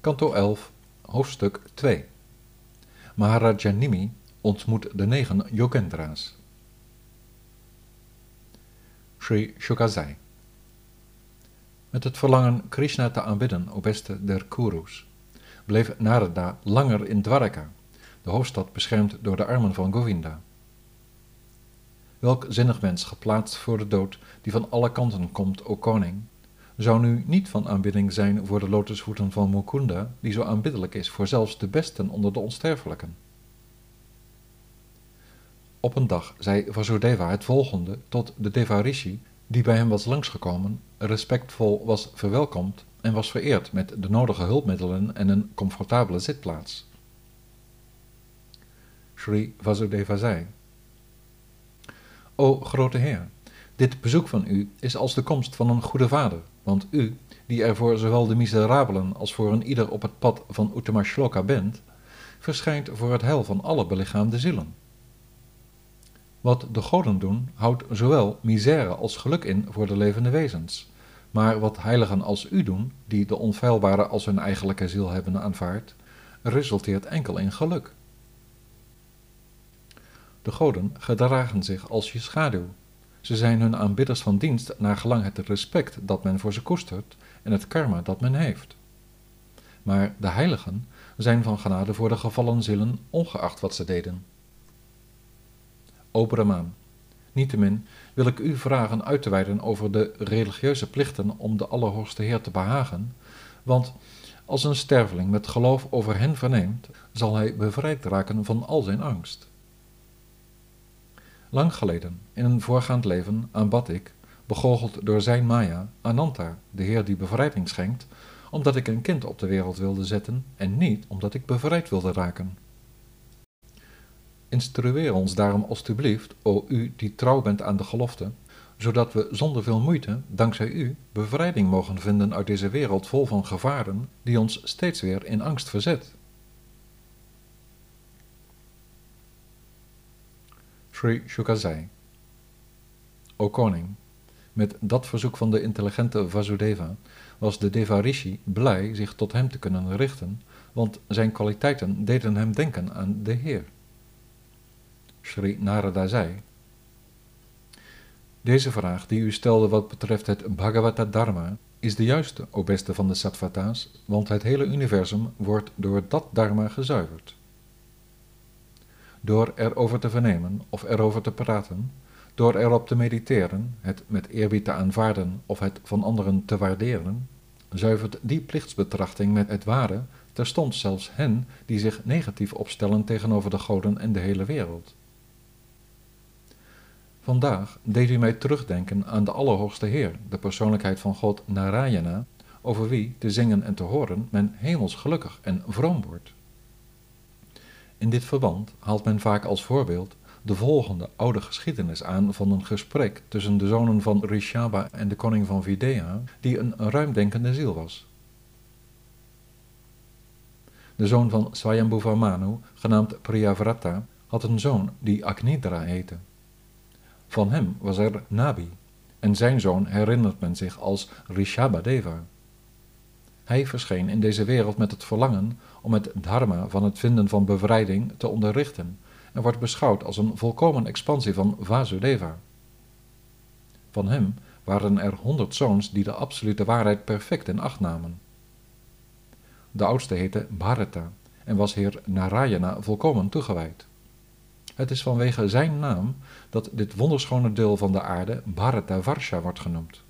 Kanto 11, hoofdstuk 2 Maharajanimi ontmoet de negen Yogendra's. Sri Shukazai Met het verlangen Krishna te aanbidden, o beste der Kurus, bleef Narada langer in Dwaraka, de hoofdstad beschermd door de armen van Govinda. Welk zinnig mens geplaatst voor de dood, die van alle kanten komt, o koning, zou nu niet van aanbidding zijn voor de lotusvoeten van Mukunda, die zo aanbiddelijk is voor zelfs de besten onder de onsterfelijken. Op een dag zei Vasudeva het volgende tot de Devarishi, die bij hem was langsgekomen, respectvol was verwelkomd en was vereerd met de nodige hulpmiddelen en een comfortabele zitplaats. Sri Vasudeva zei, O grote Heer, dit bezoek van u is als de komst van een goede vader, want u, die er voor zowel de miserabelen als voor een ieder op het pad van Uttama Shloka bent, verschijnt voor het heil van alle belichaamde zielen. Wat de goden doen, houdt zowel misère als geluk in voor de levende wezens. Maar wat heiligen als u doen, die de onfeilbare als hun eigenlijke ziel hebben aanvaard, resulteert enkel in geluk. De goden gedragen zich als je schaduw. Ze zijn hun aanbidders van dienst naar gelang het respect dat men voor ze koestert en het karma dat men heeft. Maar de heiligen zijn van genade voor de gevallen zielen, ongeacht wat ze deden. O niettemin wil ik u vragen uit te wijden over de religieuze plichten om de Allerhoogste Heer te behagen, want als een sterveling met geloof over hen verneemt, zal hij bevrijd raken van al zijn angst. Lang geleden, in een voorgaand leven, aanbad ik, begoocheld door zijn Maya, Ananta, de Heer die bevrijding schenkt, omdat ik een kind op de wereld wilde zetten en niet omdat ik bevrijd wilde raken. Instrueer ons daarom alstublieft, o u die trouw bent aan de gelofte, zodat we zonder veel moeite, dankzij u, bevrijding mogen vinden uit deze wereld vol van gevaren, die ons steeds weer in angst verzet. Sri Shukazai O koning, met dat verzoek van de intelligente Vasudeva was de Devarishi blij zich tot hem te kunnen richten, want zijn kwaliteiten deden hem denken aan de Heer. Sri Narada zei, Deze vraag die u stelde wat betreft het Bhagavata Dharma is de juiste, o beste van de Sattvata's, want het hele universum wordt door dat Dharma gezuiverd. Door erover te vernemen of erover te praten, door erop te mediteren, het met eerbied te aanvaarden of het van anderen te waarderen, zuivert die plichtsbetrachting met het ware terstond zelfs hen die zich negatief opstellen tegenover de goden en de hele wereld. Vandaag deed u mij terugdenken aan de Allerhoogste Heer, de persoonlijkheid van God Narayana, over wie te zingen en te horen men hemels gelukkig en vroom wordt. In dit verband haalt men vaak als voorbeeld de volgende oude geschiedenis aan van een gesprek tussen de zonen van Rishaba en de koning van Videha, die een ruimdenkende ziel was. De zoon van Swayambhuva Manu, genaamd Priyavrata, had een zoon die Agnidra heette. Van hem was er Nabi, en zijn zoon herinnert men zich als Rishabhadeva. Hij verscheen in deze wereld met het verlangen om het dharma van het vinden van bevrijding te onderrichten en wordt beschouwd als een volkomen expansie van Vasudeva. Van hem waren er honderd zoons die de absolute waarheid perfect in acht namen. De oudste heette Bharata en was heer Narayana volkomen toegewijd. Het is vanwege zijn naam dat dit wonderschone deel van de aarde Bharata Varsha wordt genoemd.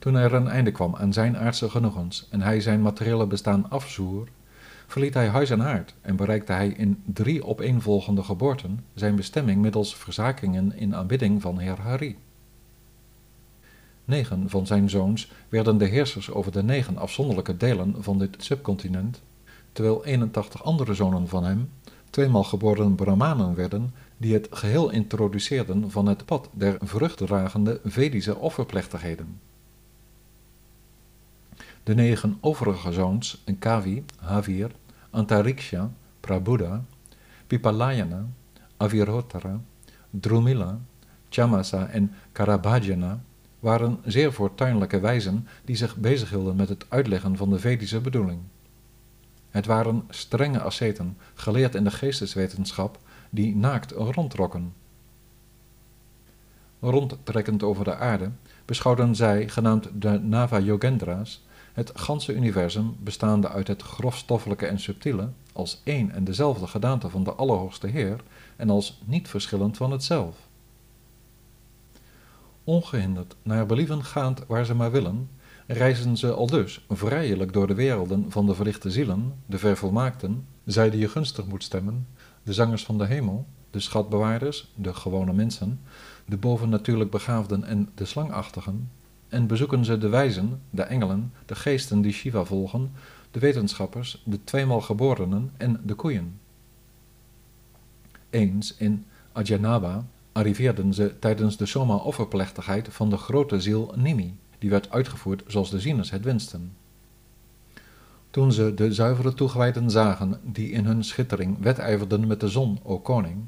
Toen er een einde kwam aan zijn aardse genoegens en hij zijn materiële bestaan afzoer, verliet hij huis en haard en bereikte hij in drie opeenvolgende geboorten zijn bestemming middels verzakingen in aanbidding van Heer Hari. Negen van zijn zoons werden de heersers over de negen afzonderlijke delen van dit subcontinent, terwijl 81 andere zonen van hem tweemaal geboren Brahmanen werden, die het geheel introduceerden van het pad der vruchtdragende Vedische offerplechtigheden. De negen overige zoons, Kavi, Havir, Antariksha, Prabuddha, Pipalayana, Avirotara, Drumila, Chamasa en Karabhajana, waren zeer fortuinlijke wijzen die zich bezighielden met het uitleggen van de Vedische bedoeling. Het waren strenge asceten, geleerd in de geesteswetenschap, die naakt rondtrokken. Rondtrekkend over de aarde beschouwden zij, genaamd de Nava-Yogendra's, het ganse universum, bestaande uit het grofstoffelijke en subtiele, als één en dezelfde gedaante van de Allerhoogste Heer en als niet verschillend van het zelf. Ongehinderd, naar believen gaand waar ze maar willen, reizen ze al dus vrijelijk door de werelden van de verlichte zielen, de vervolmaakten, zij die je gunstig moet stemmen, de zangers van de hemel, de schatbewaarders, de gewone mensen, de bovennatuurlijk begaafden en de slangachtigen, en bezoeken ze de wijzen, de engelen, de geesten die Shiva volgen, de wetenschappers, de tweemaal geborenen en de koeien. Eens in Ajanaba arriveerden ze tijdens de Soma-offerplechtigheid van de grote ziel Nimi, die werd uitgevoerd zoals de zieners het wensten. Toen ze de zuivere toegewijden zagen, die in hun schittering wedijverden met de zon, o koning,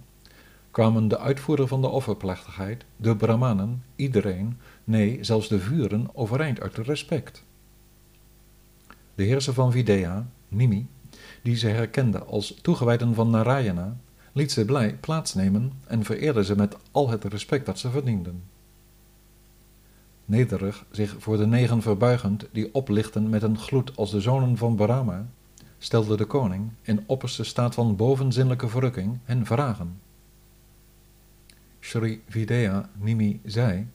kwamen de uitvoerder van de offerplechtigheid, de brahmanen, iedereen, nee, zelfs de vuren, overeind uit respect. De heerser van Vidya, Nimi, die ze herkende als toegewijden van Narayana, liet ze blij plaatsnemen en vereerde ze met al het respect dat ze verdienden. Nederig zich voor de negen verbuigend, die oplichten met een gloed als de zonen van Brahma, stelde de koning, in opperste staat van bovenzinnelijke verrukking, hen vragen. Sri Vidya Nimi zei: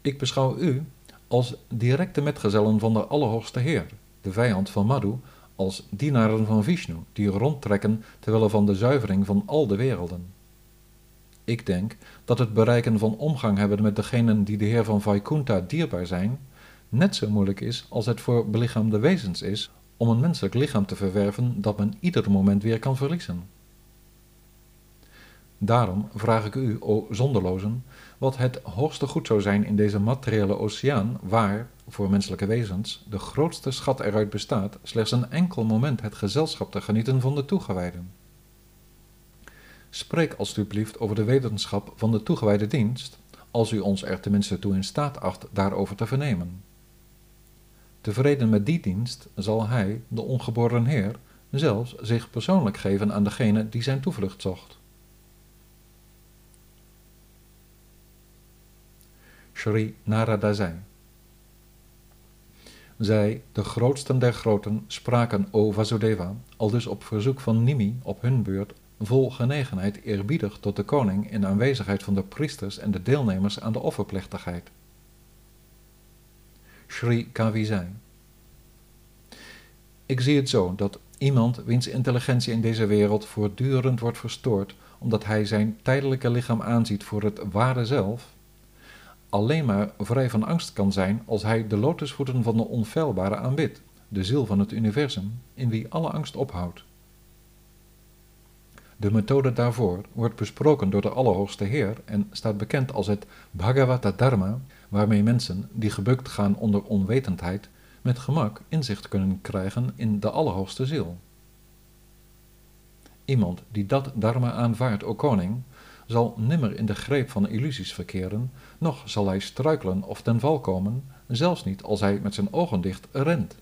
Ik beschouw u als directe metgezellen van de Allerhoogste Heer, de vijand van Madhu, als dienaren van Vishnu, die rondtrekken terwille van de zuivering van al de werelden. Ik denk dat het bereiken van omgang hebben met degenen die de Heer van Vaikunta dierbaar zijn, net zo moeilijk is als het voor belichaamde wezens is om een menselijk lichaam te verwerven dat men ieder moment weer kan verliezen. Daarom vraag ik u, o zonderlozen, wat het hoogste goed zou zijn in deze materiële oceaan, waar, voor menselijke wezens, de grootste schat eruit bestaat, slechts een enkel moment het gezelschap te genieten van de toegewijden. Spreek alstublieft over de wetenschap van de toegewijde dienst, als u ons er tenminste toe in staat acht daarover te vernemen. Tevreden met die dienst zal hij, de ongeboren Heer, zelfs zich persoonlijk geven aan degene die zijn toevlucht zocht. Sri Narada zei. Zij, de grootsten der groten, spraken O Vasudeva, al dus op verzoek van Nimi op hun beurt, vol genegenheid eerbiedig tot de koning in aanwezigheid van de priesters en de deelnemers aan de offerplechtigheid. Sri Kavi zei. Ik zie het zo dat iemand wiens intelligentie in deze wereld voortdurend wordt verstoord, omdat hij zijn tijdelijke lichaam aanziet voor het ware zelf, alleen maar vrij van angst kan zijn als hij de lotusvoeten van de onfeilbare aanbidt, de ziel van het universum, in wie alle angst ophoudt. De methode daarvoor wordt besproken door de Allerhoogste Heer en staat bekend als het Bhagavata Dharma, waarmee mensen die gebukt gaan onder onwetendheid met gemak inzicht kunnen krijgen in de Allerhoogste Ziel. Iemand die dat Dharma aanvaardt, o koning, zal nimmer in de greep van illusies verkeren, noch zal hij struikelen of ten val komen, zelfs niet als hij met zijn ogen dicht rent.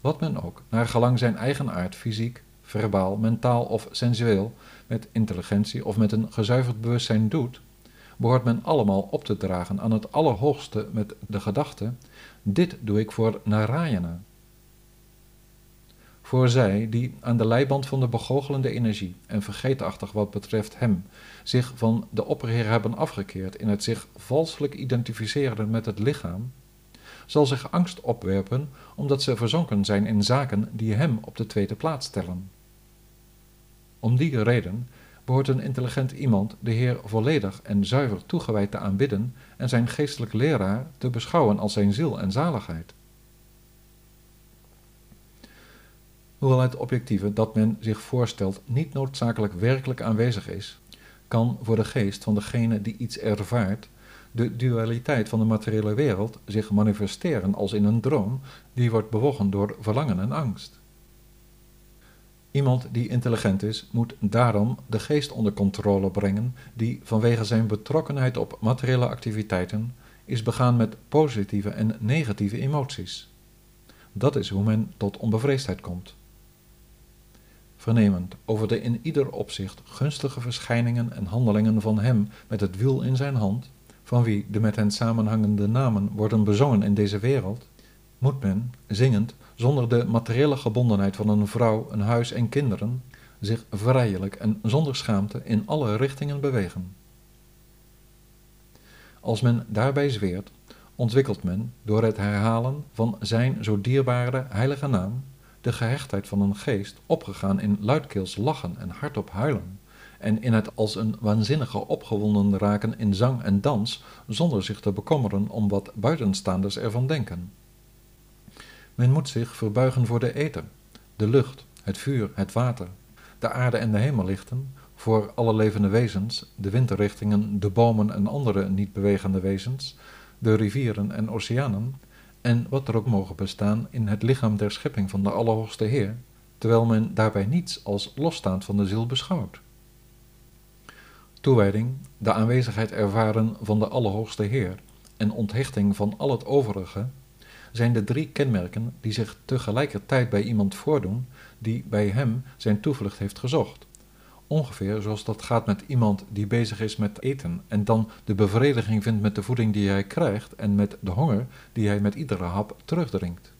Wat men ook, naar gelang zijn eigen aard, fysiek, verbaal, mentaal of sensueel, met intelligentie of met een gezuiverd bewustzijn doet, behoort men allemaal op te dragen aan het Allerhoogste met de gedachte: dit doe ik voor Narayana, voor zij die aan de leiband van de begoochelende energie en vergeetachtig wat betreft hem zich van de opperheer hebben afgekeerd in het zich valselijk identificeren met het lichaam, zal zich angst opwerpen omdat ze verzonken zijn in zaken die hem op de tweede plaats stellen. Om die reden behoort een intelligent iemand de Heer volledig en zuiver toegewijd te aanbidden en zijn geestelijk leraar te beschouwen als zijn ziel en zaligheid. Hoewel het objectieve dat men zich voorstelt niet noodzakelijk werkelijk aanwezig is, kan voor de geest van degene die iets ervaart de dualiteit van de materiële wereld zich manifesteren als in een droom die wordt bewogen door verlangen en angst. Iemand die intelligent is, moet daarom de geest onder controle brengen, die vanwege zijn betrokkenheid op materiële activiteiten is begaan met positieve en negatieve emoties. Dat is hoe men tot onbevreesdheid komt. Vernemend over de in ieder opzicht gunstige verschijningen en handelingen van hem met het wiel in zijn hand, van wie de met hen samenhangende namen worden bezongen in deze wereld, moet men, zingend, zonder de materiële gebondenheid van een vrouw, een huis en kinderen, zich vrijelijk en zonder schaamte in alle richtingen bewegen. Als men daarbij zweert, ontwikkelt men door het herhalen van zijn zo dierbare heilige naam de gehechtheid van een geest opgegaan in luidkeels lachen en hardop huilen en in het als een waanzinnige opgewonden raken in zang en dans zonder zich te bekommeren om wat buitenstaanders ervan denken. Men moet zich verbuigen voor de ether, de lucht, het vuur, het water, de aarde en de hemellichten, voor alle levende wezens, de windrichtingen, de bomen en andere niet bewegende wezens, de rivieren en oceanen, en wat er ook mogen bestaan in het lichaam der schepping van de Allerhoogste Heer, terwijl men daarbij niets als losstaand van de ziel beschouwt. Toewijding, de aanwezigheid ervaren van de Allerhoogste Heer en onthechting van al het overige zijn de drie kenmerken die zich tegelijkertijd bij iemand voordoen die bij hem zijn toevlucht heeft gezocht. Ongeveer zoals dat gaat met iemand die bezig is met eten en dan de bevrediging vindt met de voeding die hij krijgt en met de honger die hij met iedere hap terugdringt.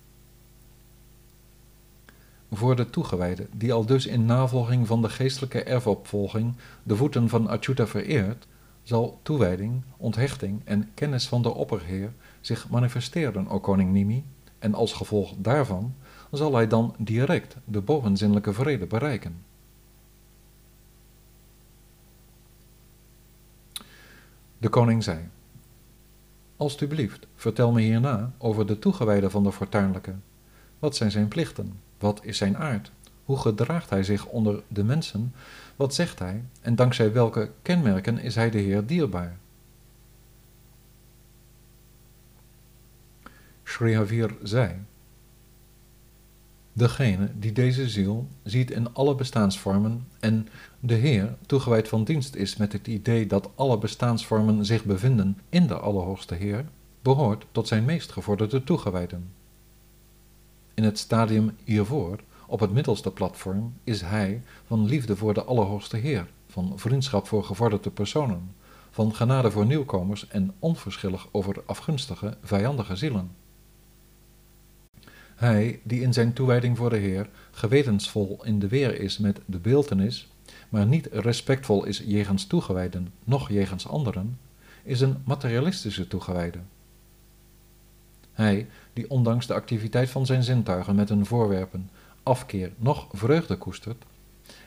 Voor de toegewijde, die al dus in navolging van de geestelijke erfopvolging de voeten van Achyuta vereert, zal toewijding, onthechting en kennis van de opperheer zich manifesteren, o koning Nimi, en als gevolg daarvan zal hij dan direct de bovenzinnelijke vrede bereiken. De koning zei, Alsjeblieft, vertel me hierna over de toegewijde van de fortuinlijke. Wat zijn zijn plichten? Wat is zijn aard? Hoe gedraagt hij zich onder de mensen? Wat zegt hij? En dankzij welke kenmerken is hij de Heer dierbaar? Srihavir zei, Degene die deze ziel ziet in alle bestaansvormen en de Heer toegewijd van dienst is met het idee dat alle bestaansvormen zich bevinden in de Allerhoogste Heer, behoort tot zijn meest gevorderde toegewijden. In het stadium hiervoor, op het middelste platform, is hij van liefde voor de Allerhoogste Heer, van vriendschap voor gevorderde personen, van genade voor nieuwkomers en onverschillig over afgunstige, vijandige zielen. Hij die in zijn toewijding voor de Heer gewetensvol in de weer is met de beeltenis, maar niet respectvol is jegens toegewijden, noch jegens anderen, is een materialistische toegewijde. Hij die ondanks de activiteit van zijn zintuigen met hun voorwerpen afkeer noch vreugde koestert,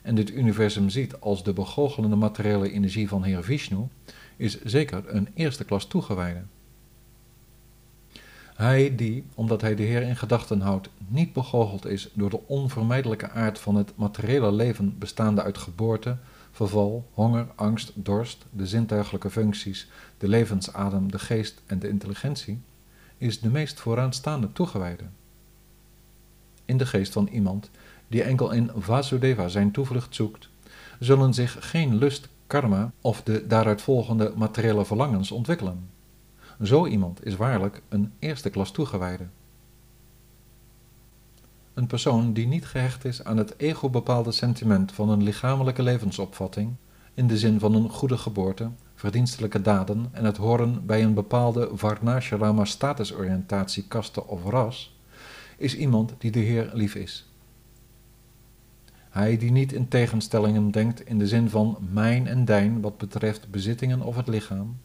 en dit universum ziet als de begoochelende materiële energie van Heer Vishnu, is zeker een eerste klas toegewijde. Hij die, omdat hij de Heer in gedachten houdt, niet begoocheld is door de onvermijdelijke aard van het materiële leven bestaande uit geboorte, verval, honger, angst, dorst, de zintuigelijke functies, de levensadem, de geest en de intelligentie, is de meest vooraanstaande toegewijde. In de geest van iemand die enkel in Vasudeva zijn toevlucht zoekt, zullen zich geen lust, karma of de daaruit volgende materiële verlangens ontwikkelen. Zo iemand is waarlijk een eerste klas toegewijde. Een persoon die niet gehecht is aan het ego-bepaalde sentiment van een lichamelijke levensopvatting, in de zin van een goede geboorte, verdienstelijke daden en het horen bij een bepaalde Varnashrama statusoriëntatie, kaste of ras, is iemand die de Heer lief is. Hij die niet in tegenstellingen denkt in de zin van mijn en dijn wat betreft bezittingen of het lichaam,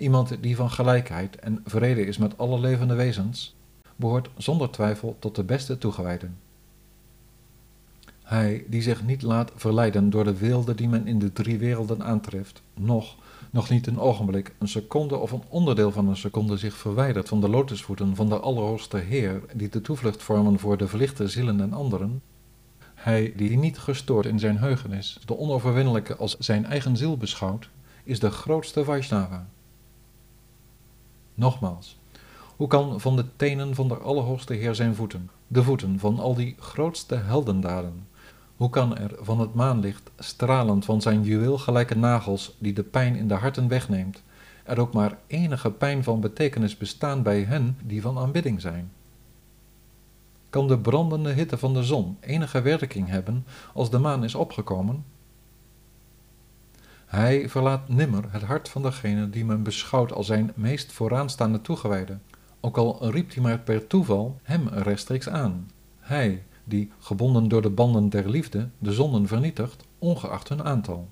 Iemand die van gelijkheid en vrede is met alle levende wezens, behoort zonder twijfel tot de beste toegewijden. Hij die zich niet laat verleiden door de wilde die men in de drie werelden aantreft, nog, nog niet een ogenblik, een seconde of een onderdeel van een seconde zich verwijdert van de lotusvoeten van de Allerhoogste Heer, die de toevlucht vormen voor de verlichte zielen en anderen, hij die niet gestoord in zijn heugenis, de onoverwinnelijke als zijn eigen ziel beschouwt, is de grootste Vaishnava. Nogmaals, hoe kan van de tenen van de Allerhoogste Heer zijn voeten, de voeten van al die grootste heldendaden, Hoe kan er van het maanlicht, stralend van zijn juweelgelijke nagels die de pijn in de harten wegneemt, er ook maar enige pijn van betekenis bestaan bij hen die van aanbidding zijn? Kan de brandende hitte van de zon enige werking hebben als de maan is opgekomen? Hij verlaat nimmer het hart van degene die men beschouwt als zijn meest vooraanstaande toegewijde, ook al riep hij maar per toeval hem rechtstreeks aan. Hij, die, gebonden door de banden der liefde, de zonden vernietigt, ongeacht hun aantal.